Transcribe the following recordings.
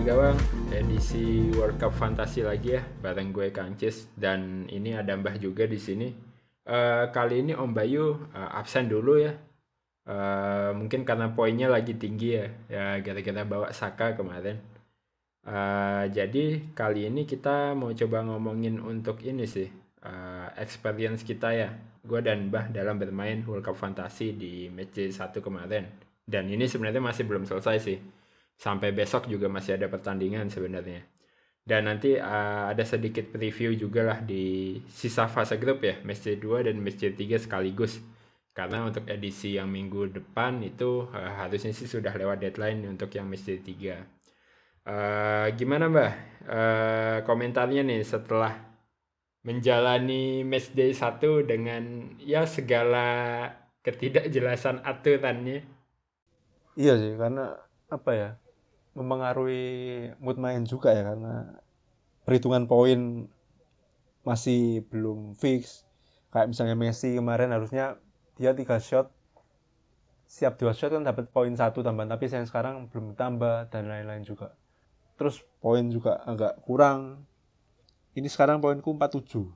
Gawang edisi World Cup Fantasi lagi ya bareng gue Kang Cis dan ini ada Mbah juga di sini. Eh, kali ini Om Bayu eh, absen dulu ya. Eh, mungkin karena poinnya lagi tinggi ya, ya gara-gara bawa Saka kemarin. Eh, jadi kali ini kita mau coba ngomongin untuk ini sih eh, experience kita ya. Gue dan Mbah dalam bermain World Cup Fantasi di match J1 kemarin. Dan ini sebenarnya masih belum selesai sih sampai besok juga masih ada pertandingan sebenarnya. Dan nanti uh, ada sedikit preview juga lah di sisa fase grup ya, match J2 dan match J3 sekaligus. Karena untuk edisi yang minggu depan itu uh, harusnya sih sudah lewat deadline untuk yang match J3. Uh, gimana Mbak? Uh, komentarnya nih setelah menjalani match day 1 dengan ya segala ketidakjelasan aturannya. Iya sih, karena apa ya? Mempengaruhi mood main juga ya karena perhitungan poin masih belum fix. Kayak misalnya Messi kemarin harusnya dia tiga shot siap dua shot kan dapat poin satu tambahan tapi sayang sekarang belum tambah dan lain-lain juga. Terus poin juga agak kurang. Ini sekarang poinku 47.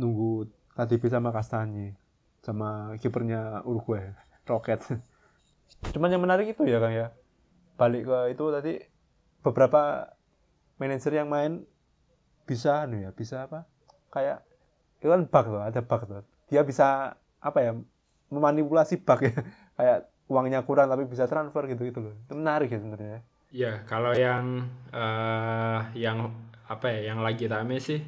Nunggu KDB sama Kastanye sama kipernya Uruguay, Rocket. Cuman yang menarik itu ya Kang ya balik ke itu tadi beberapa manajer yang main bisa anu ya bisa apa? Kayak itu kan bug tuh ada bug tuh. Dia bisa apa ya memanipulasi bug ya. Kayak uangnya kurang tapi bisa transfer gitu gitu loh. Itu menarik ya sebenarnya. Ya kalau yang uh, yang apa ya yang lagi rame sih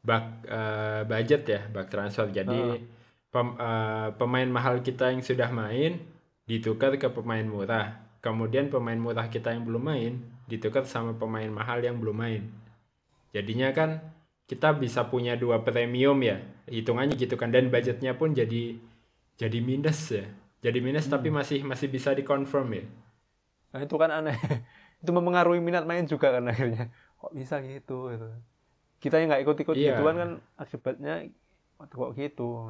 bug uh, budget ya bug transfer. Jadi uh. pem, uh, pemain mahal kita yang sudah main ditukar ke pemain murah kemudian pemain murah kita yang belum main ditukar sama pemain mahal yang belum main. Jadinya kan kita bisa punya dua premium ya, hitungannya gitu kan dan budgetnya pun jadi jadi minus ya. Jadi minus hmm. tapi masih masih bisa dikonfirm ya. Nah, itu kan aneh. itu mempengaruhi minat main juga kan akhirnya. Kok bisa gitu gitu. Kita yang nggak ikut-ikut iya. gituan kan akibatnya kok gitu.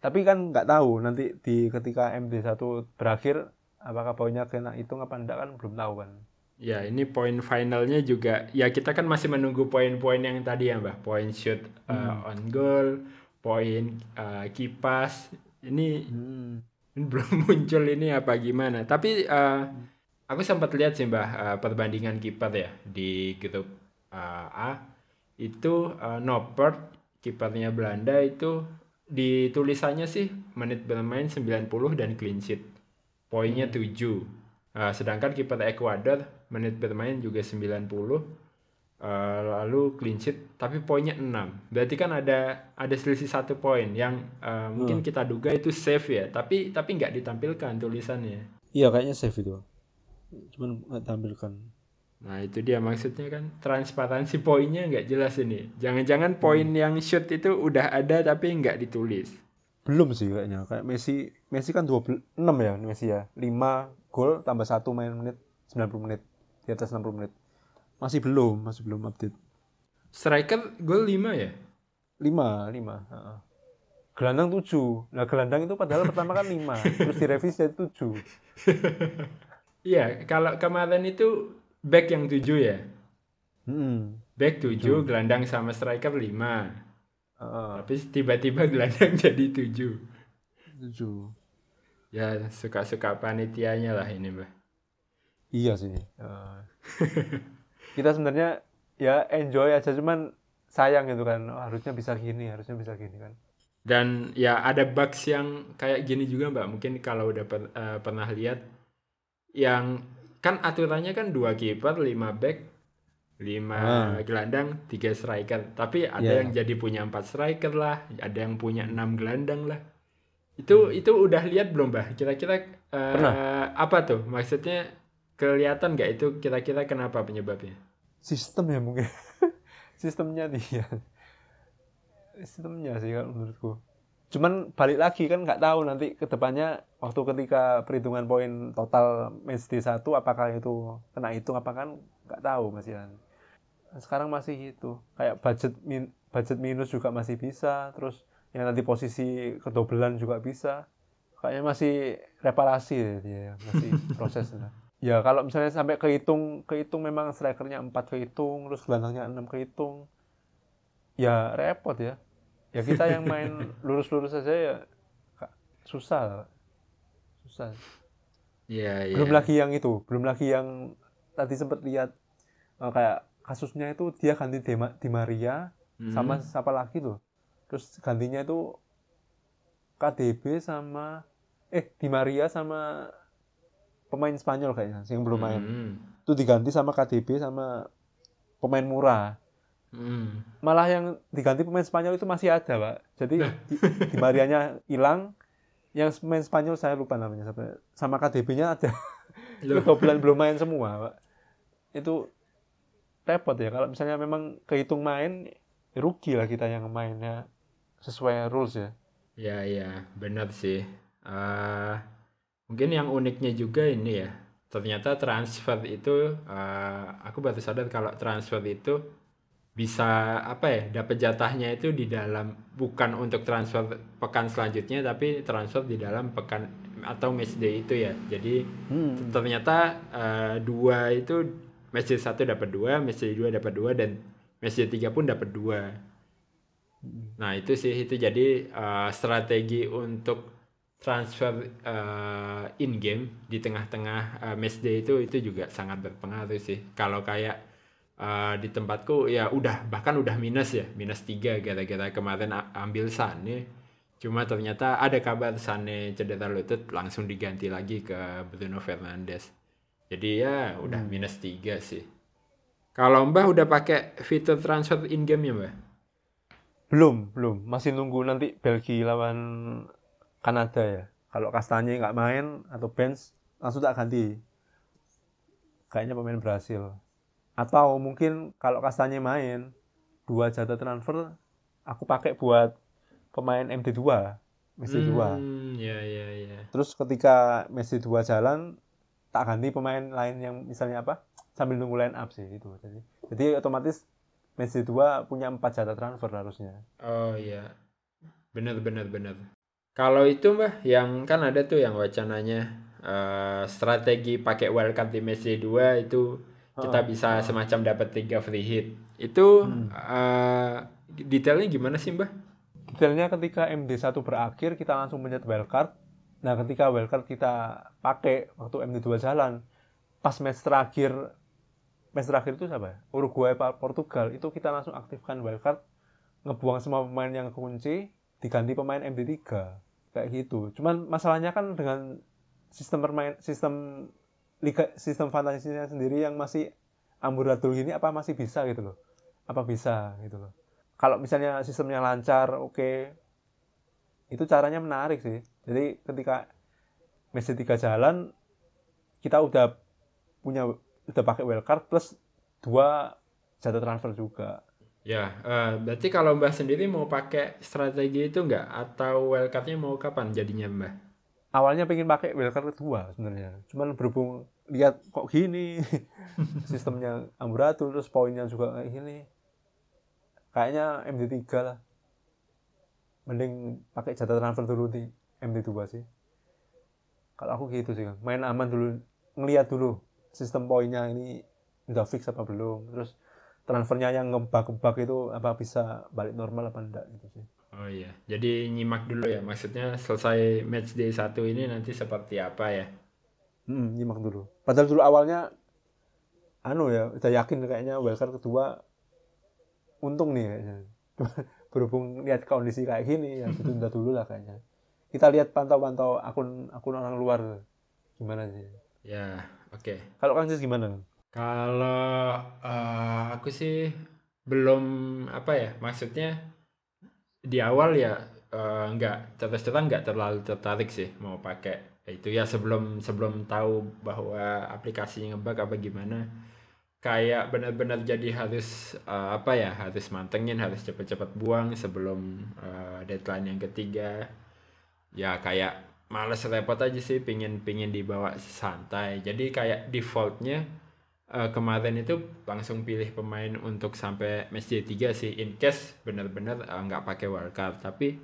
Tapi kan nggak tahu nanti di ketika MD1 berakhir apakah poinnya kena hitung apa enggak kan belum tahu kan. Ya ini poin finalnya juga ya kita kan masih menunggu poin-poin yang tadi ya mbak. Poin shoot uh, hmm. on goal poin uh, kipas. Ini hmm. ini belum muncul ini apa gimana. Tapi uh, aku sempat lihat sih mbak uh, perbandingan kiper ya di grup uh, A. Itu uh, Noppert kipernya Belanda itu di tulisannya sih menit bermain 90 dan clean sheet poinnya 7. Uh, sedangkan kiper Ekuador menit bermain juga 90. Uh, lalu clean sheet tapi poinnya 6. Berarti kan ada ada selisih satu poin yang uh, mungkin hmm. kita duga itu save ya, tapi tapi nggak ditampilkan tulisannya. Iya kayaknya save itu. Cuman nggak tampilkan. Nah itu dia maksudnya kan transparansi poinnya nggak jelas ini. Jangan-jangan poin hmm. yang shoot itu udah ada tapi nggak ditulis belum sih kayaknya. Kayak Messi Messi kan 26 ya Messi ya. 5 gol tambah satu main menit 90 menit. Di atas 60 menit. Masih belum masih belum update. Striker gol 5 ya? 5 5 uh. gelandang 7 nah gelandang itu padahal pertama kan 5 terus direvisi jadi 7 iya kalau kemarin itu back yang 7 ya? Hmm. back 7 gelandang sama striker 5 Uh, Tapi tiba-tiba gelandang jadi tujuh. Tujuh. Ya suka-suka panitianya lah ini mbak. Iya sih. Uh, kita sebenarnya ya enjoy aja cuman sayang gitu kan oh, harusnya bisa gini harusnya bisa gini kan. Dan ya ada bugs yang kayak gini juga mbak mungkin kalau udah per, uh, pernah lihat yang kan aturannya kan dua kiper lima back lima ah. gelandang tiga striker. Tapi ada yeah. yang jadi punya empat striker lah ada yang punya enam gelandang lah. Itu hmm. itu udah lihat belum bah kira-kira uh, apa tuh? Maksudnya kelihatan nggak itu kira-kira kenapa penyebabnya? Sistem ya mungkin. Sistemnya nih ya. Sistemnya sih kalau menurutku. Cuman balik lagi kan nggak tahu nanti ke depannya waktu ketika perhitungan poin total match di satu apakah itu kena hitung apa kan nggak tahu masih sekarang masih itu kayak budget min budget minus juga masih bisa terus yang nanti posisi kedobelan juga bisa. Kayaknya masih reparasi ya dia masih proses ya kalau misalnya sampai kehitung kehitung memang strikernya 4 kehitung terus gelandangnya 6 kehitung ya repot ya. Ya kita yang main lurus-lurus saja ya susah susah. Iya, iya. belum lagi yang itu belum lagi yang tadi sempat lihat uh, kayak kasusnya itu dia ganti Di, Di Maria Hmm. sama siapa lagi tuh? Terus gantinya itu KDB sama eh Di Maria sama pemain Spanyol kayaknya yang belum main. Hmm. itu diganti sama KDB sama pemain murah. Hmm. malah yang diganti pemain Spanyol itu masih ada pak. Jadi di, di Marianya hilang. Yang pemain Spanyol saya lupa namanya sama, sama KDB-nya ada. Dua bulan belum main semua pak. Itu repot ya kalau misalnya memang kehitung main ya rugi lah kita yang mainnya sesuai rules ya Ya, ya, benar sih. Eh, mungkin yang uniknya juga ini ya, ternyata transfer itu, eh, aku baru sadar kalau transfer itu bisa apa ya, dapat jatahnya itu di dalam bukan untuk transfer pekan selanjutnya, tapi transfer di dalam pekan atau match day itu ya. Jadi ternyata eh, dua itu match day satu dapat dua, match day dua dapat dua, dan match day tiga pun dapat dua. Nah itu sih itu jadi uh, strategi untuk transfer uh, in game di tengah-tengah uh, match day itu itu juga sangat berpengaruh sih. Kalau kayak uh, di tempatku ya udah bahkan udah minus ya minus tiga gara-gara kemarin ambil Sane. Cuma ternyata ada kabar Sane cedera lutut langsung diganti lagi ke Bruno Fernandes. Jadi ya udah minus tiga sih. Kalau Mbah udah pakai fitur transfer in game ya Mbah? belum belum masih nunggu nanti Belgia lawan Kanada ya kalau Kastanye nggak main atau bench langsung tak ganti kayaknya pemain Brasil atau mungkin kalau Kastanye main dua jatah transfer aku pakai buat pemain MD2 Messi 2 Hmm, ya ya ya. terus ketika Messi 2 jalan tak ganti pemain lain yang misalnya apa sambil nunggu line up sih itu jadi jadi otomatis Messi 2 punya empat jatah transfer harusnya Oh iya. Bener bener bener. Kalau itu Mbah yang kan ada tuh yang wacananya eh, strategi pakai wildcard di Messi 2 itu kita Oh, bisa semacam dapat tiga free hit. Itu Hmm. eh, detailnya gimana sih Mbah? Detailnya ketika MD1 berakhir kita langsung menyet wildcard. Nah ketika wildcard kita pakai waktu MD2 jalan, pas match terakhir, match terakhir itu siapa ya? Uruguay Portugal, itu kita langsung aktifkan wildcard, ngebuang semua pemain yang kunci, diganti pemain MD3. Kayak gitu. Cuman masalahnya kan dengan sistem permain, sistem liga, sistem fantasinya sendiri yang masih amburadul gini, apa masih bisa gitu loh? Apa bisa gitu loh? kalau misalnya sistemnya lancar, oke, itu caranya menarik sih. Jadi ketika Messi 3 jalan, kita udah punya udah pakai wildcard plus dua jatah transfer juga. Ya, eh, berarti kalau Mbah sendiri mau pakai strategi itu nggak? Atau wildcardnya mau kapan jadinya Mbah? Awalnya pengen pakai wildcard kedua sebenarnya, cuman berhubung lihat kok gini sistemnya amburadul terus poinnya juga kayak gini, kayaknya MD3 lah. Mending pakai jatah transfer dulu di MD2 sih. Kalau aku gitu sih, main aman dulu, ngeliat dulu sistem poinnya ini udah fix apa belum, terus transfernya yang ngebak-ngebak itu apa bisa balik normal apa enggak gitu sih. Oh iya, jadi nyimak dulu ya. Maksudnya selesai match day 1 ini nanti seperti apa ya? Hmm, nyimak dulu. Padahal dulu awalnya anu ya, udah yakin kayaknya wildcard kedua untung nih kayaknya. Berhubung lihat kondisi kayak gini ya ditunda dulu lah kayaknya. Kita lihat pantau-pantau akun akun orang luar gimana sih. Ya, oke. Kalau Kang Cis gimana? Kalau eh, aku sih belum apa ya, maksudnya di awal ya eh, nggak terus terang nggak terlalu tertarik sih mau pakai itu ya sebelum sebelum tahu bahwa aplikasinya ngebug apa gimana kayak benar-benar jadi harus eh, apa ya harus mantengin harus cepet-cepet buang sebelum eh, deadline yang ketiga ya kayak males repot aja sih pingin pingin dibawa santai. Jadi kayak defaultnya eh, kemarin itu langsung pilih pemain untuk sampai match day 3 sih. In case bener-bener eh, nggak pakai wildcard tapi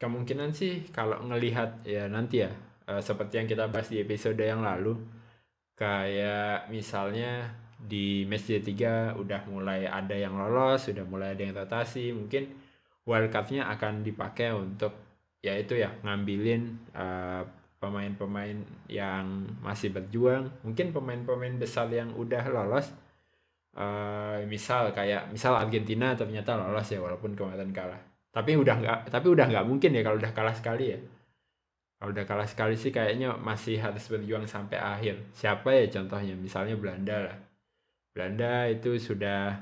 kemungkinan sih kalau ngelihat ya nanti ya eh, seperti yang kita bahas di episode yang lalu kayak misalnya di match D3 udah mulai ada yang lolos, sudah mulai ada yang rotasi, mungkin wildcardnya akan dipakai untuk ya itu ya ngambilin uh, pemain-pemain yang masih berjuang, mungkin pemain-pemain besar yang udah lolos, uh, misal kayak misal Argentina ternyata lolos ya walaupun kemarin kalah. Tapi udah nggak, tapi udah nggak mungkin ya kalau udah kalah sekali ya. Kalau udah kalah sekali sih kayaknya masih harus berjuang sampai akhir. Siapa ya contohnya? Misalnya Belanda lah. Belanda itu sudah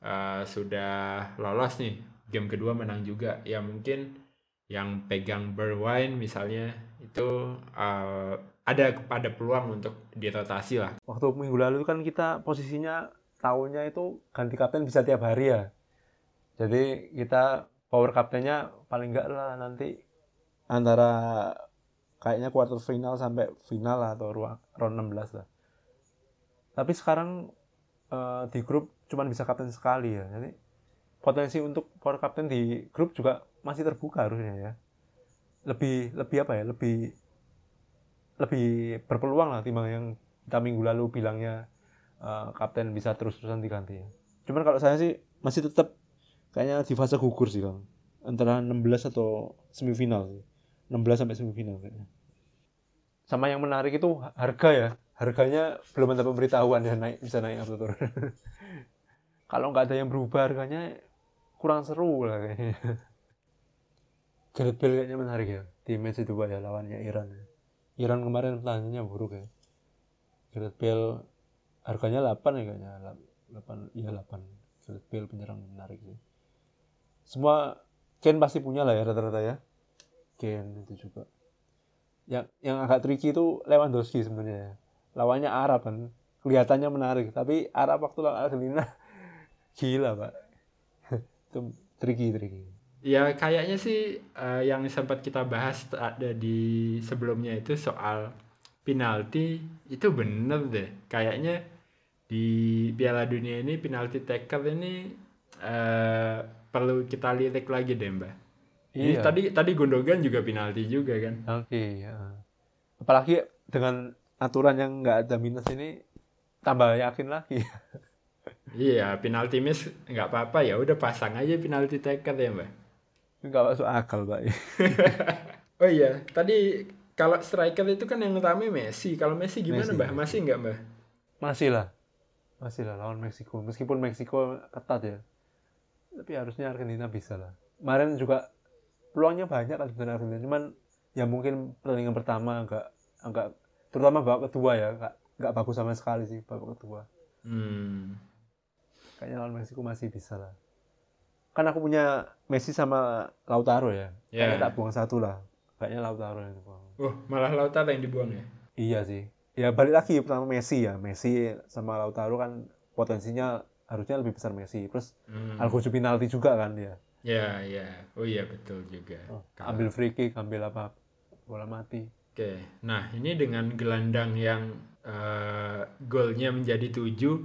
uh, sudah lolos nih game kedua menang juga ya mungkin yang pegang Berwine misalnya itu uh, ada pada peluang untuk dirotasi lah. Waktu minggu lalu kan kita posisinya tahunnya itu ganti kapten bisa tiap hari ya. Jadi kita power kaptennya paling enggak lah nanti antara kayaknya quarter final sampai final lah, atau ruang round 16 lah. Tapi sekarang uh, di grup cuma bisa kapten sekali ya. Jadi potensi untuk power kapten di grup juga masih terbuka harusnya ya lebih lebih apa ya lebih lebih berpeluang lah timbang yang kita minggu lalu bilangnya uh, kapten bisa terus-terusan diganti ya. Cuman kalau saya sih masih tetap kayaknya di fase gugur sih Kang. Antara 16 atau semifinal sih. 16 sampai semifinal kayaknya. Sama yang menarik itu harga ya harganya belum ada pemberitahuan ya naik bisa naik atau turun kalau nggak ada yang berubah harganya kurang seru lah kayaknya Gareth Bale kayaknya menarik ya di match itu ya lawannya Iran Iran kemarin pertandingannya buruk ya. Gareth Bale harganya 8 ya kayaknya 8 iya 8 Gareth Bale penyerang menarik sih. Semua Ken pasti punya lah ya rata-rata ya. Ken itu juga. Yang yang agak tricky itu Lewandowski sebenarnya ya. Lawannya Arab kan kelihatannya menarik. Tapi Arab waktu lawan Argentina gila pak. Itu tricky tricky ya kayaknya sih uh, yang sempat kita bahas ada di sebelumnya itu soal penalti itu bener deh kayaknya di Piala Dunia ini penalti taker ini uh, perlu kita lirik lagi deh mbak ini iya. tadi tadi Gundogan juga penalti juga kan oke okay, ya. apalagi dengan aturan yang nggak ada minus ini tambah yakin lagi. iya, penalti miss nggak apa-apa ya, udah pasang aja penalti taker ya mbak. Nggak masuk akal mbak. oh iya, tadi kalau striker itu kan yang rame Messi. Kalau Messi gimana Messi, mbak? Masih nggak mbak? Masih lah, masih lah lawan Meksiko. Meskipun Meksiko ketat ya, tapi harusnya Argentina bisa lah. Kemarin juga peluangnya banyak Argentina Argentina, cuman ya mungkin pertandingan pertama agak agak terutama babak kedua ya nggak nggak bagus sama sekali sih babak kedua hmm. kayaknya lawan Meksiko masih bisa lah kan aku punya Messi sama Lautaro ya. Yeah. kayaknya tak buang satu lah. Kayaknya Lautaro yang dibuang. Oh malah Lautaro yang dibuang ya? Iya sih. Ya balik lagi pertama Messi ya. Messi sama Lautaro kan potensinya harusnya lebih besar Messi. Terus hmm. Algojo penalti juga kan dia. Ya ya oh iya betul juga. Oh, ambil free kick ambil apa bola mati. Oke, nah ini dengan gelandang yang uh, golnya menjadi tujuh,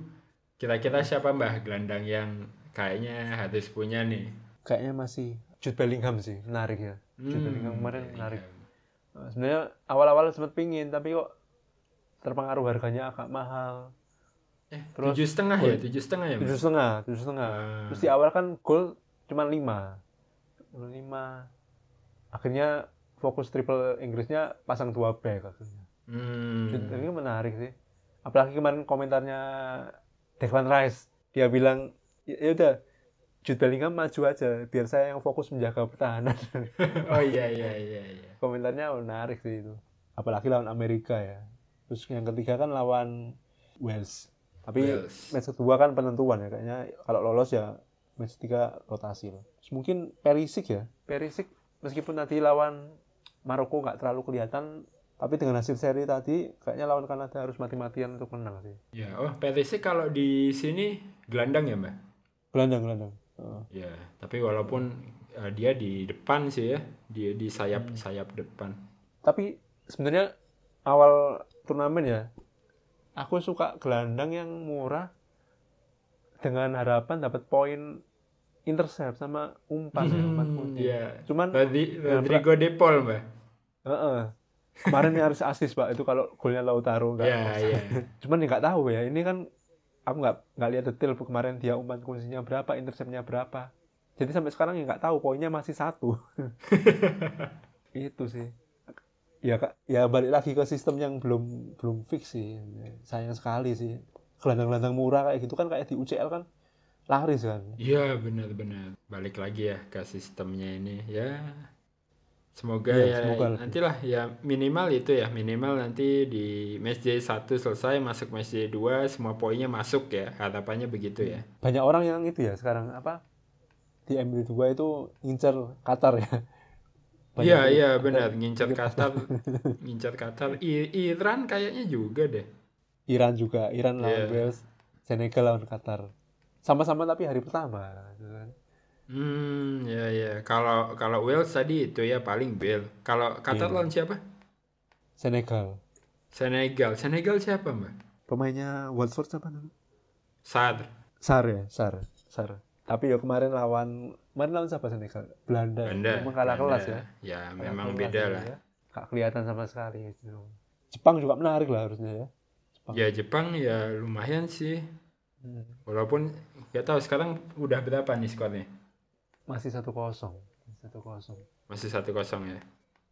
kira-kira siapa mbah gelandang yang kayaknya harus punya nih? Kayaknya masih Jude Bellingham sih, menarik ya. Hmm, Jude Bellingham kemarin menarik. Uh, sebenarnya awal-awal sempat pingin, tapi kok terpengaruh harganya agak mahal. Eh, Terus tujuh setengah ya, tujuh setengah ya? Tujuh setengah, tujuh setengah. Uh. Terus di awal kan gol cuma lima, lima. Akhirnya fokus triple Inggrisnya pasang dua back akhirnya. Hmm. Ini menarik sih. Apalagi kemarin komentarnya Declan Rice, dia bilang ya, ya udah Jude Bellingham maju aja biar saya yang fokus menjaga pertahanan. oh iya iya iya iya. Komentarnya menarik sih itu. Apalagi lawan Amerika ya. Terus yang ketiga kan lawan Wales. Tapi Wales. match kedua kan penentuan ya kayaknya kalau lolos ya match tiga rotasi loh. Terus mungkin Perisik ya. Perisik meskipun nanti lawan Maroko nggak terlalu kelihatan tapi dengan hasil seri tadi kayaknya lawan Kanada harus mati-matian untuk menang sih. Ya, oh PTC kalau di sini gelandang ya, Mbak? Gelandang, gelandang. Oh. Ya, tapi walaupun uh, dia di depan sih ya, dia di sayap hmm. sayap depan. Tapi sebenarnya awal turnamen ya, aku suka gelandang yang murah dengan harapan dapat poin intercept sama umpan hmm, ya umpan Iya. Cuman Rodrigo De Paul, Mbak. Uh -uh. kemarin harus asis pak itu kalau golnya Lautaro nggak Iya, iya. cuman ya nggak tahu ya ini kan aku nggak nggak lihat detail kemarin dia umpan kuncinya berapa interceptnya berapa. Jadi sampai sekarang ya nggak tahu poinnya masih satu. Itu sih. Ya kak ya balik lagi ke sistem yang belum belum fix sih. Sayang sekali sih. Gelandang-gelandang murah kayak gitu kan kayak di UCL kan laris kan. Iya, benar-benar. Balik lagi ya ke sistemnya ini. Ya, semoga Iya, ya semoga lah. nantilah ya minimal itu ya. Minimal nanti di match day 1 selesai, masuk match day 2, semua poinnya masuk ya. Harapannya begitu ya. banyak orang yang itu ya sekarang apa di MD2 itu ngincer Qatar ya Iya, iya benar. Ngincar Qatar. Ngincar Qatar. I- Iran kayaknya juga deh. Iran juga Iran lawan Iya. Wales Senegal lawan Qatar sama-sama tapi hari pertama gitu kan. Hmm, ya ya. Kalau kalau Wales tadi itu ya paling Bale. Kalau Qatar Iya. lawan siapa? Senegal Senegal. Senegal siapa, Mbak? pemainnya Watford siapa namanya Sar. Sar ya Sar Sar tapi ya kemarin lawan kemarin lawan siapa Senegal Belanda Belanda. memang kalah Belanda. kelas ya Ya, Kalah memang kelas beda ya, lah. ya. Gak kelihatan sama sekali gitu. Jepang juga menarik lah harusnya ya Jepang. Ya Jepang ya lumayan sih. Hmm. Walaupun nggak tahu sekarang udah berapa nih skornya? Masih satu kosong satu kosong Masih satu kosong ya.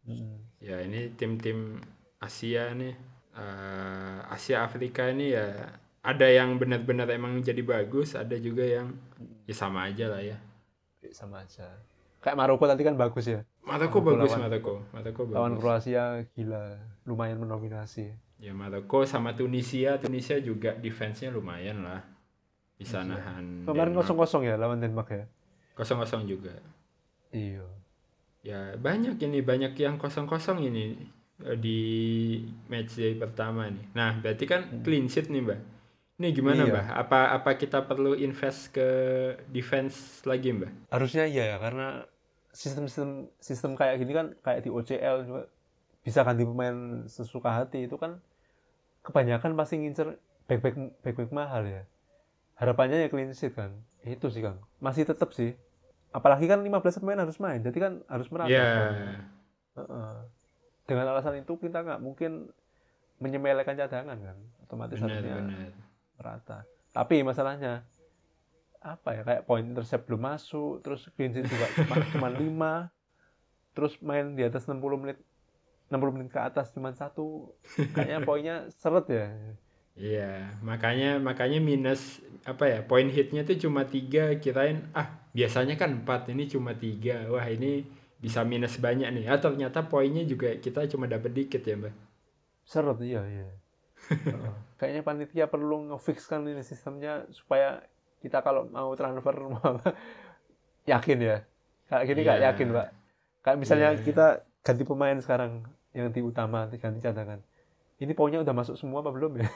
Hmm. Ya ini tim-tim Asia nih, eh, Asia Afrika ini ya ada yang benar-benar emang jadi bagus, ada juga yang ya sama aja lah ya. sama aja kayak Maroko tadi kan bagus ya Maroko Maroko bagus, lawan- Maroko, Maroko lawan bagus. Kroasia gila lumayan mendominasi Ya Maroko sama Tunisia, Tunisia juga defense-nya lumayan lah. Bisa Iya. nahan. kemarin kosong kosong ya lawan Denmark ya Kosong-kosong juga. iya Ya banyak ini banyak yang kosong-kosong ini eh, di match day pertama nih. Nah berarti kan clean sheet nih mbak. Ini gimana Hmm. Iya. mbak? Apa apa kita perlu invest ke defense lagi mbak? harusnya iya ya karena sistem-sistem sistem kayak gini kan kayak di OCL juga bisa ganti pemain sesuka hati itu kan kebanyakan pasti ngincer back back back back mahal ya harapannya ya clean sheet kan itu sih kang masih tetap sih apalagi kan 15 pemain harus main jadi kan harus merata Ya Heeh. dengan alasan itu kita nggak mungkin menyemelekan cadangan kan otomatis benar harusnya benar. merata. Tapi masalahnya apa ya kayak poin intercept belum masuk, terus sheet juga cuma cuma 5. Terus main di atas 60 menit 60 menit ke atas cuma satu. Kayaknya poinnya seret ya. Iya makanya makanya minus apa ya poin hitnya tuh cuma tiga kirain ah biasanya kan empat ini cuma tiga wah ini bisa minus banyak nih ah ternyata poinnya juga kita cuma dapat dikit ya mbak Seret iya iya. Kayaknya panitia perlu ngefixkan ini sistemnya supaya kita kalau mau transfer yakin ya. Kayak gini nggak Iya. yakin, Pak. Kayak misalnya Iya. kita ganti pemain sekarang yang di utama ganti cadangan. Ini poinnya udah masuk semua apa belum ya?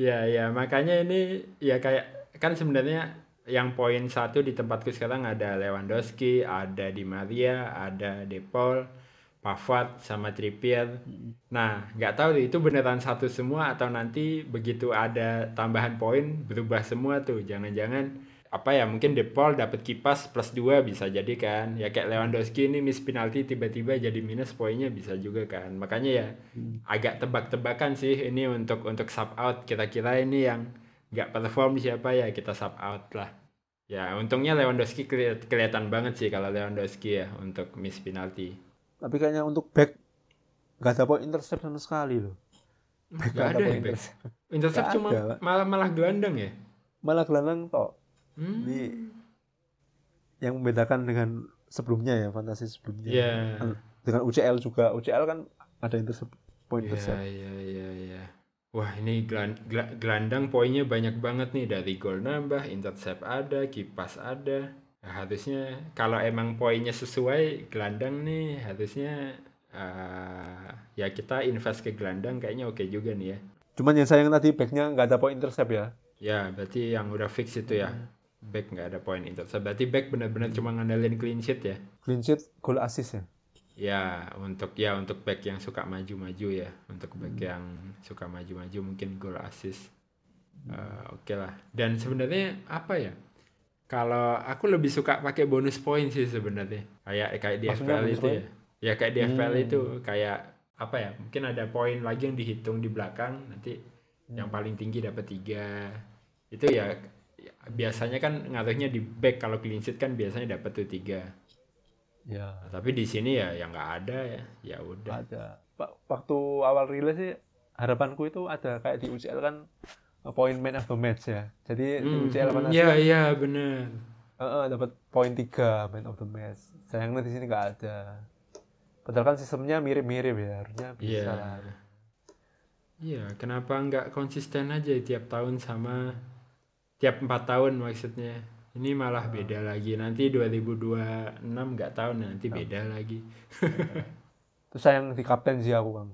Ya, ya, makanya ini ya kayak kan sebenarnya yang poin satu di tempatku sekarang ada Lewandowski, ada Di Maria, ada De Paul, Pavard sama Trippier. Nah, nggak tahu deh, itu beneran satu semua atau nanti begitu ada tambahan poin berubah semua tuh. Jangan-jangan apa ya mungkin De Paul dapat kipas plus 2 bisa jadi kan. Ya kayak Lewandowski ini miss penalti tiba-tiba jadi minus poinnya bisa juga kan. Makanya ya agak tebak-tebakan sih ini untuk untuk sub out kira-kira ini yang nggak perform siapa ya kita sub out lah ya untungnya Lewandowski keli- kelihatan banget sih kalau Lewandowski ya untuk miss penalti Tapi kayaknya untuk back nggak ada poin intercept sama sekali loh. Back nggak ada ya intercept. intercept cuma ada, malah malah gelandang ya Malah gelandang tok. Hmm. Ini yang membedakan dengan sebelumnya ya, fantasi sebelumnya. Iya. Dengan UCL juga. UCL kan ada intercept poin Iya, intercept. iya, iya, iya. Wah, ini gelan- gela- gelandang poinnya banyak banget nih dari gol nambah, intercept ada, kipas ada. Nah, harusnya kalau emang poinnya sesuai gelandang nih harusnya eh, ya kita invest ke gelandang kayaknya oke juga nih ya. Cuman yang sayang tadi backnya nggak ada poin intercept ya. Ya, berarti yang udah fix itu ya. Back nggak ada poin intercept. Berarti back benar-benar cuma ngandelin clean sheet ya. Clean sheet, goal assist ya. Ya, untuk ya untuk back yang suka maju-maju ya, untuk back yang suka maju-maju mungkin goal assist. Eh, Oke lah. Dan sebenarnya apa ya? Kalau aku lebih suka pakai bonus poin sih sebenarnya. Kayak kayak di Maksudnya FPL itu ya. Ya kayak di FPL Hmm. itu kayak apa ya? Mungkin ada poin lagi yang dihitung di belakang nanti yang Hmm. paling tinggi dapat tiga. Itu ya, ya biasanya kan ngaruhnya di back kalau clean sheet kan biasanya dapat tuh tiga. Ya, Nah, tapi di sini ya yang nggak ada ya. Ya udah. ada. Wa- Waktu awal rilis sih harapanku itu ada kayak di UCL kan eh, poin man of the match ya. Jadi di Hmm, UCL hmm, Fantasy Iya iya bener. eh, eh, dapat poin 3 man of the match. Sayangnya di sini nggak ada. Padahal kan sistemnya mirip-mirip ya, harusnya bisa. Iya. lah. Iya, kenapa nggak konsisten aja tiap tahun sama tiap empat tahun maksudnya. Ini malah beda lagi. Nanti 2026 nggak tahu nanti beda lagi. Terus sayang di kapten sih aku bang.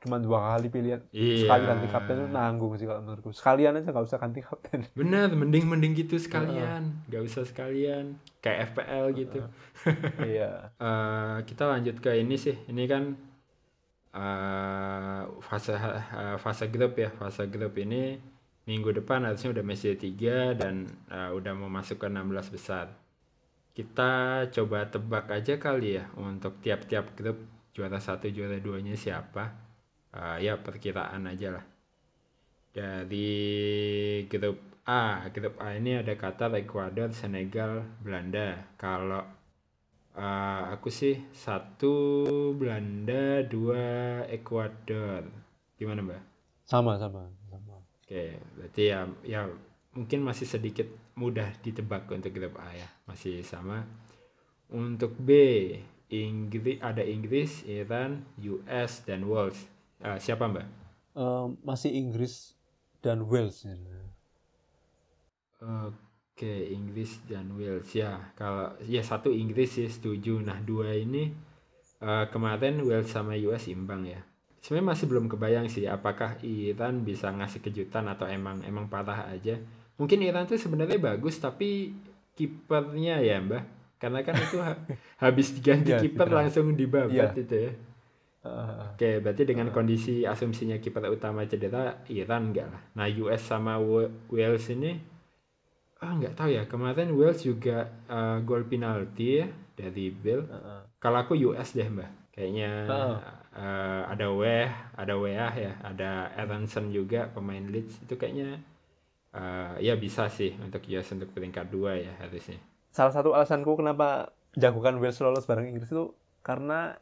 Cuma dua kali pilihan. Iya. Sekali ganti kapten itu nanggung sih kalau menurutku. Sekalian aja nggak usah ganti kapten. Bener, mending mending gitu sekalian. Nggak usah sekalian. Kayak FPL gitu. iya. Eh, kita lanjut ke ini sih. Ini kan eh, fase eh, fase grup ya. Fase grup ini minggu depan harusnya udah Messi 3 dan eh, udah mau masuk ke 16 besar. Kita coba tebak aja kali ya untuk tiap-tiap grup juara satu juara duanya siapa. Eh, ya perkiraan aja lah. Dari grup A, grup A ini ada Qatar, Ekuador, Senegal, Belanda. Kalau eh, aku sih satu Belanda, dua Ekuador. Gimana Mbak? Sama sama. Oke, berarti ya ya mungkin masih sedikit mudah ditebak untuk grup A ya, masih sama. Untuk B, Inggris ada Inggris, Iran, US dan Wales. Eh, siapa Mbak? Eh, masih Inggris dan Wales. ya. Oke, Inggris dan Wales ya. Kalau ya satu Inggris sih setuju. Nah dua ini eh, kemarin Wales sama US imbang ya. Sebenarnya masih belum kebayang sih apakah Iran bisa ngasih kejutan atau emang emang parah aja. Mungkin Iran tuh sebenarnya bagus tapi kipernya ya Mbak. Karena kan itu ha- habis diganti Iya, kiper langsung dibabat Iya. itu ya. Eh, Oke, berarti dengan kondisi asumsinya kiper utama cedera, Iran enggak lah. Nah, US sama Wa- Wales ini, ah nggak tahu ya. Kemarin Wales juga eh, gol penalti ya dari Bill. eh, eh. Kalau aku US deh mbak, kayaknya Heeh. Eh, ada Weh, ada Weah ya, ada Aronson juga pemain Leeds itu kayaknya eh, ya bisa sih untuk US untuk peringkat dua ya harusnya. Salah satu alasanku kenapa jagokan Wales lolos bareng Inggris itu karena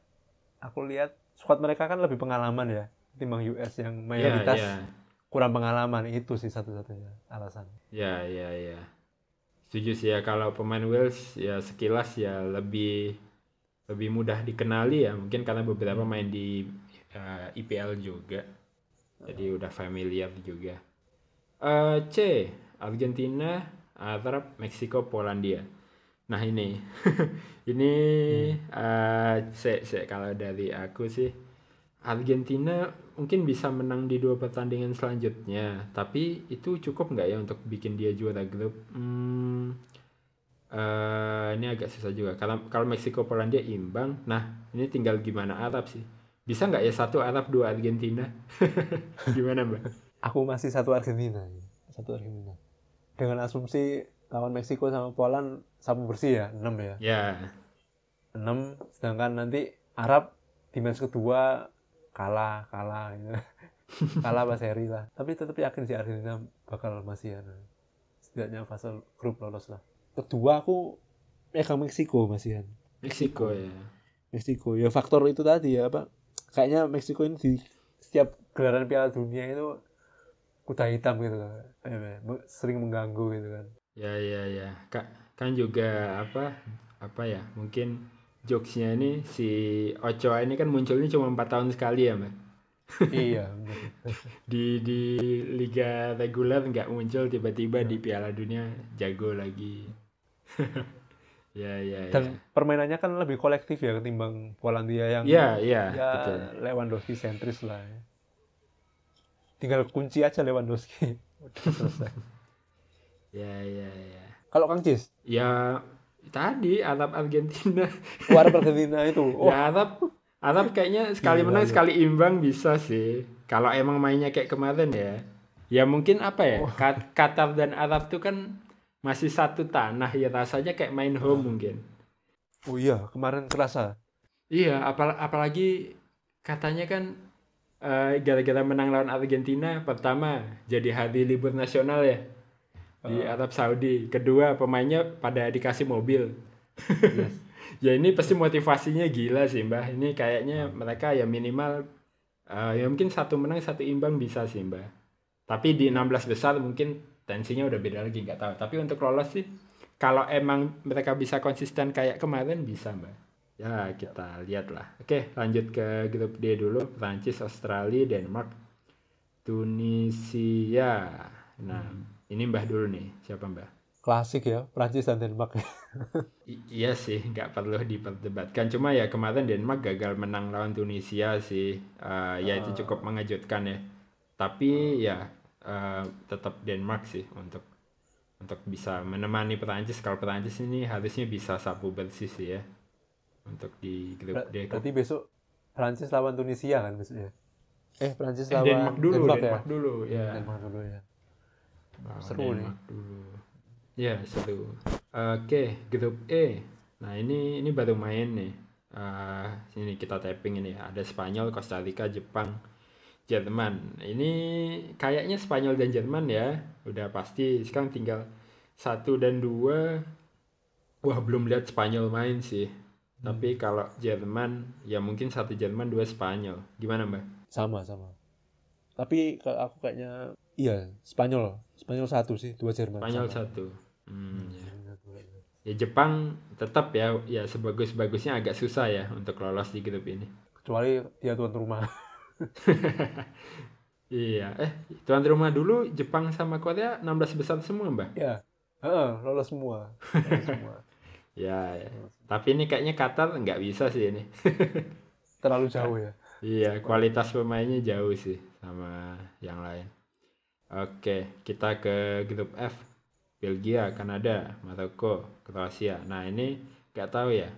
aku lihat squad mereka kan lebih pengalaman ya ketimbang US yang Ya, mayoritas ya, kurang pengalaman itu sih satu-satunya alasan. ya, ya, ya. Setuju sih ya kalau pemain Wales ya sekilas ya lebih lebih mudah dikenali ya mungkin karena beberapa main di eh, IPL juga. Jadi udah familiar juga. Eh, C Argentina Arab Meksiko Polandia. Nah ini. Ini eh, C, C. Kalau dari aku sih Argentina mungkin bisa menang di dua pertandingan selanjutnya. Tapi itu cukup nggak ya untuk bikin dia juara grup? Hmm, eh, ini agak susah juga kalau kalau Meksiko Polandia imbang nah ini tinggal gimana Arab sih bisa nggak ya satu Arab dua Argentina gimana mbak Aku masih satu Argentina, ya. satu Argentina. Dengan asumsi lawan Meksiko sama Poland sapu bersih ya, 6 ya. ya 6 sedangkan nanti Arab di match kedua kalah, kalah gitu. kalah pas seri lah. Tapi tetap yakin sih Argentina bakal masih ya. Setidaknya fase grup lolos lah. Kedua aku pegang Meksiko masih ya. Meksiko ya. Meksiko. Ya faktor itu tadi ya apa kayaknya Meksiko ini di setiap gelaran Piala Dunia itu kuda hitam gitu kan Eh, sering mengganggu gitu kan. Ya ya ya. Kak kan juga apa apa ya mungkin jokesnya ini si Ochoa ini kan munculnya cuma empat tahun sekali ya mbak? Iya. Di di liga reguler nggak muncul tiba-tiba di Piala Dunia jago lagi ya ya ya. Dan permainannya kan lebih kolektif ya ketimbang Polandia yang ya ya ya betul. Lewandowski sentris lah ya. tinggal kunci aja Lewandowski. Udah selesai. Ya ya ya. Kalau Kang Cis? Ya tadi Arab Argentina. Warna Argentina itu. Oh. Ya Arab Arab kayaknya sekali Gila, menang ya. sekali imbang bisa sih. Kalau emang mainnya kayak kemarin ya. Ya mungkin apa ya? Oh. Qatar dan Arab tuh kan masih satu tanah ya rasanya kayak main home mungkin oh iya kemarin kerasa Iya, apal apalagi katanya kan eh, gara-gara menang lawan Argentina pertama jadi hari libur nasional ya di Arab Saudi. Kedua pemainnya pada dikasih mobil. Yes. Ya ini pasti motivasinya gila sih Mbah. Ini kayaknya mereka ya minimal eh, ya mungkin satu menang satu imbang bisa sih Mbah. Tapi di 16 besar mungkin tensinya udah beda lagi nggak tahu. Tapi untuk lolos sih kalau emang mereka bisa konsisten kayak kemarin bisa Mbah. Ya kita lihat lah. Oke lanjut ke grup D dulu. Prancis, Australia, Denmark, Tunisia. Nah ini Mbah dulu nih. Siapa Mbah? Klasik ya, Prancis dan Denmark. I- iya sih, nggak perlu diperdebatkan. Cuma ya kemarin Denmark gagal menang lawan Tunisia sih. Eh, ya itu cukup mengejutkan ya. Tapi ya eh, tetap Denmark sih untuk untuk bisa menemani Perancis. Kalau Perancis ini harusnya bisa sapu bersih sih ya untuk di grup Ber- D. Berarti besok Prancis lawan Tunisia kan besoknya? Eh, Prancis Eh, lawan Denmark dulu, Denmark Denmark, ya? dulu ya. Denmark dulu ya. Lawan Seru nih. Denmark dulu. Ya, seru. Oke, grup E. Nah, ini ini baru main nih. Eh, sini kita tapping ini ada Spanyol, Costa Rica, Jepang, Jerman. Ini kayaknya Spanyol dan Jerman ya, udah pasti. Sekarang tinggal satu dan dua. Wah, belum lihat Spanyol main sih. Tapi kalau Jerman, ya mungkin satu Jerman, dua Spanyol. Gimana, Mbak? Sama, sama. Tapi kalau aku kayaknya iya, Spanyol. Spanyol satu sih, dua Jerman. Spanyol sama. satu. Hmm, ya. Ya Jepang tetap ya ya sebagus-bagusnya agak susah ya untuk lolos di grup ini. Kecuali dia tuan rumah. Iya, eh tuan rumah dulu Jepang sama Korea 16 besar semua, Mbak. ya. Heeh, lolos semua. Lolos semua. Ya, ya. Tapi ini kayaknya Qatar nggak bisa sih ini. Terlalu jauh ya. Iya, kualitas pemainnya jauh sih sama yang lain. Oke, kita ke grup F. Belgia, Kanada, Maroko, Kroasia. Nah, ini nggak tahu ya.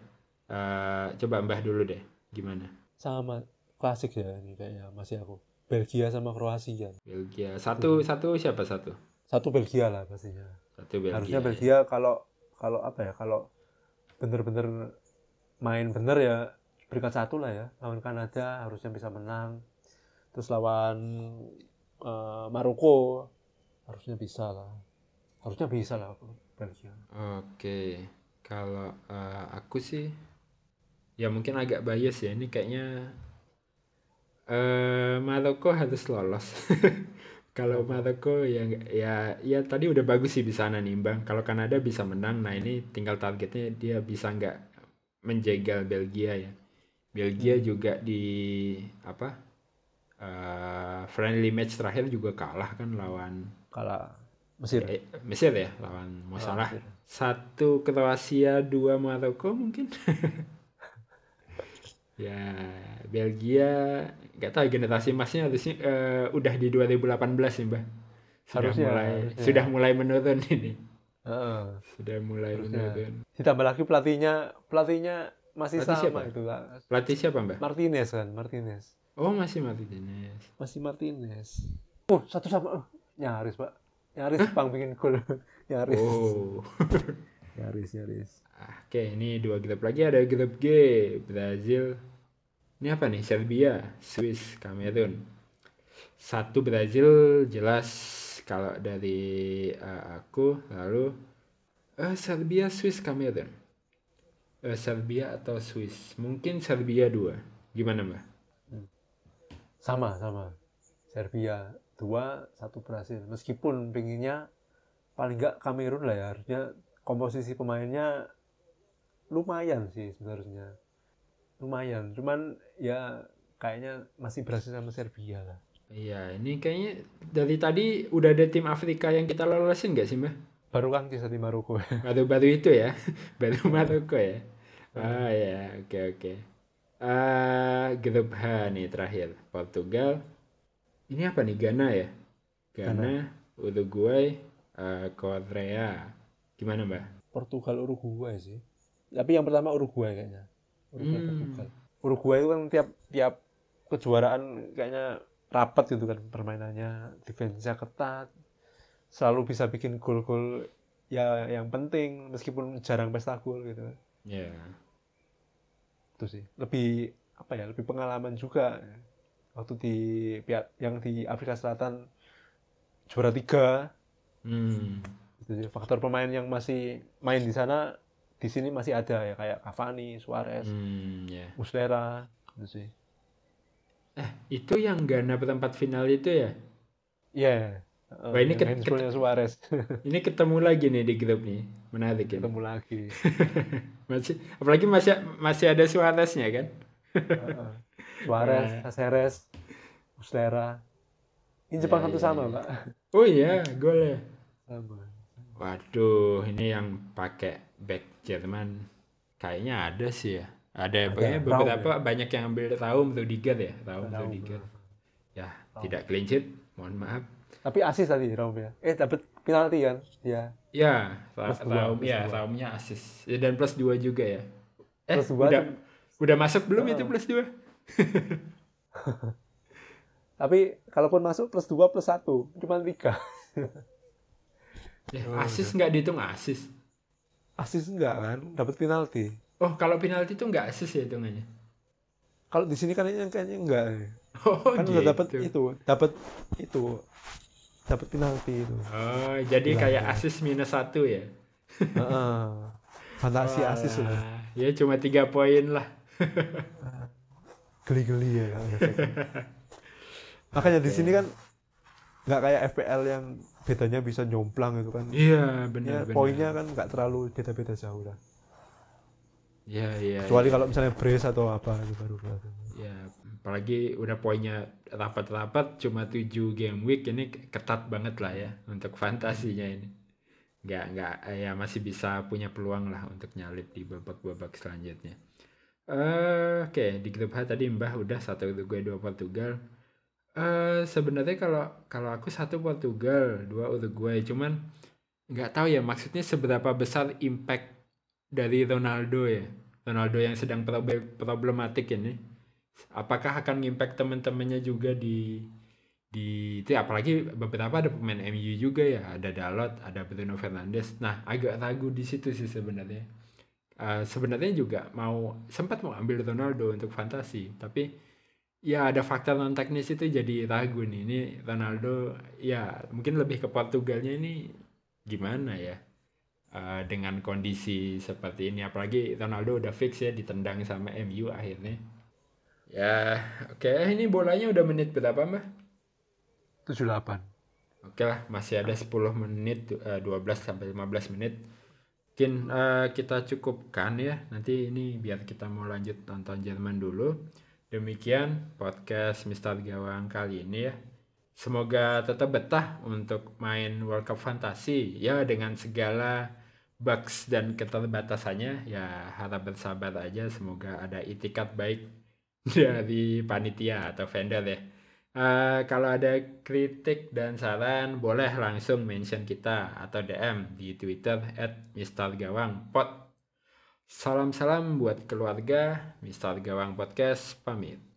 Eh, coba Mbah dulu deh. Gimana? Sama klasik ya ini kayaknya masih aku. Belgia sama Kroasia. Belgia. Satu satu siapa satu? Satu Belgia lah pastinya. Satu Belgia. Harusnya ya. Belgia kalau kalau apa ya? Kalau bener-bener main bener ya peringkat satu lah ya. Lawan Kanada harusnya bisa menang. Terus lawan eh, Maroko harusnya bisa lah. Harusnya bisa lah Belgia. Oke, kalau eh, aku sih ya mungkin agak bias ya. Ini kayaknya eh Maroko harus lolos. Kalau Maroko ya ya ya tadi udah bagus sih di sana nimbang. Kalau Kanada bisa menang, nah ini tinggal targetnya dia bisa nggak menjegal Belgia ya. Belgia juga di apa eh, friendly match terakhir juga kalah kan lawan Kalah Mesir. eh, Mesir ya lawan mau Lawan salah Mesir. satu Kroasia dua Maroko mungkin ya Belgia nggak tahu generasi emasnya harusnya eh, udah di 2018 sih mbak sudah Harusnya, mulai harusnya. sudah mulai menurun ini Heeh. sudah mulai Harusnya. menurun Ditambah lagi pelatihnya pelatihnya masih Pelatih sama siapa? itu Kak. pelatih siapa mbak Martinez kan, Martinez. oh masih Martinez Masih Martinez. Oh, satu sama. Oh, nyaris, Pak. Nyaris Pang bikin gol. nyaris. oh Nyaris, nyaris. oke ini dua grup lagi ada grup G Brazil ini apa nih Serbia Swiss Kamerun satu Brazil jelas kalau dari eh, aku lalu eh, Serbia Swiss Kamerun Eh, Serbia atau Swiss mungkin Serbia dua gimana mbak Sama, sama. Serbia dua, satu Brasil. Meskipun pinginnya paling nggak Kamerun lah ya. Harusnya komposisi pemainnya lumayan sih sebenarnya. Lumayan. Cuman ya kayaknya masih Brasil sama Serbia lah. iya ini kayaknya dari tadi udah ada tim Afrika yang kita lolosin nggak sih mbak Baru kan kisah di Maroko. baru-baru itu ya baru Maroko ya ah ya oke oke Ah, grup H nih terakhir Portugal ini apa nih Ghana ya Ghana Uruguay eh, Korea gimana mbak Portugal Uruguay sih. Tapi yang pertama Uruguay kayaknya. Uruguay Hmm. Uruguay itu kan tiap tiap kejuaraan kayaknya rapat gitu kan permainannya, defense-nya ketat. Selalu bisa bikin gol-gol ya yang penting meskipun jarang pesta gol gitu. ya itu sih lebih apa ya lebih pengalaman juga waktu di pihak yang di Afrika Selatan juara tiga Hmm. itu sih faktor pemain yang masih main di sana di sini masih ada ya kayak Cavani, Suarez, Hmm, ya. Muslera itu sih Eh, itu yang Ghana perempat final itu ya? Iya. Wah, ini ket- handphonenya Suarez Ini ketemu lagi nih di grup nih. Menarik ya. ketemu lagi. Masih apalagi masih masih ada Suareznya kan? Suarez, Nah. Muslera. Ini Jepang Ya, satu ya, sama, ya. Pak. Oh iya, gol ya. Sama. Waduh, ini yang pakai back Jerman kayaknya ada sih ya. Ada, Ada, beberapa banyak yang ambil Raum Rudiger ya, Raum Raum. Rudiger. Ya, Raum. tidak clean sheet, mohon maaf. Tapi asis tadi Raum ya. Eh dapat penalti kan? Ya. Ya, dua, Raum ya, dua. Raumnya asis. Ya, dan plus 2 juga ya. Eh, Plus dua udah tuh- udah masuk belum Heeh. itu plus 2? Tapi kalaupun masuk plus 2 plus 1, cuma 3. Ya, asis nggak dihitung asis. Asis enggak kan? Dapat penalti. Oh, kalau penalti itu nggak asis ya hitungannya. Kalau di sini kan kayaknya kayaknya enggak. Oh, Kan gitu. udah dapat itu, dapat itu. Dapat penalti itu. Oh, jadi kayak ya. asis minus satu ya? Heeh. Fantasi asis loh. Walah, Ya cuma tiga poin lah. Geli-geli ya. efeknya. Makanya di sini kan nggak kayak FPL yang bedanya bisa jomplang itu kan. Iya, Ya, benar benar. poinnya kan nggak terlalu beda-beda jauh lah. Iya, iya. Kecuali iya. kalau misalnya brace atau apa itu baru. Ya, apalagi udah poinnya rapat-rapat cuma 7 game week ini ketat banget lah ya untuk fantasinya ini. Nggak, nggak, ya masih bisa punya peluang lah untuk nyalip di babak-babak selanjutnya. Eh, Oke, di grup H tadi Mbah udah satu Uruguay dua Portugal. Eh sebenarnya kalau kalau aku satu Portugal, dua Uruguay, cuman nggak tahu ya maksudnya seberapa besar impact dari Ronaldo ya. Ronaldo yang sedang problematik ini. Apakah akan ngimpact teman-temannya juga di di itu apalagi beberapa ada pemain MU juga ya, ada Dalot, ada Bruno Fernandes. Nah, agak ragu di situ sih sebenarnya. Eh, sebenarnya juga mau sempat mau ambil Ronaldo untuk fantasi, tapi ya ada faktor non teknis itu jadi ragu nih. Ini Ronaldo ya mungkin lebih ke Portugalnya ini gimana ya? Eh, dengan kondisi seperti ini apalagi Ronaldo udah fix ya ditendang sama MU akhirnya. Ya, oke ini bolanya udah menit berapa, Mbak? 78. Oke lah, masih ada 10 menit, eh, 12 sampai 15 menit. Mungkin eh, kita cukupkan ya. Nanti ini biar kita mau lanjut nonton Jerman dulu. Demikian podcast Mister Gawang kali ini ya. Semoga tetap betah untuk main World Cup Fantasi ya dengan segala bugs dan keterbatasannya ya harap bersabar aja semoga ada itikat baik dari panitia atau vendor ya. Eh, kalau ada kritik dan saran boleh langsung mention kita atau DM di Twitter @mistergawangpod. Salam-salam buat keluarga, Mister Gawang Podcast pamit.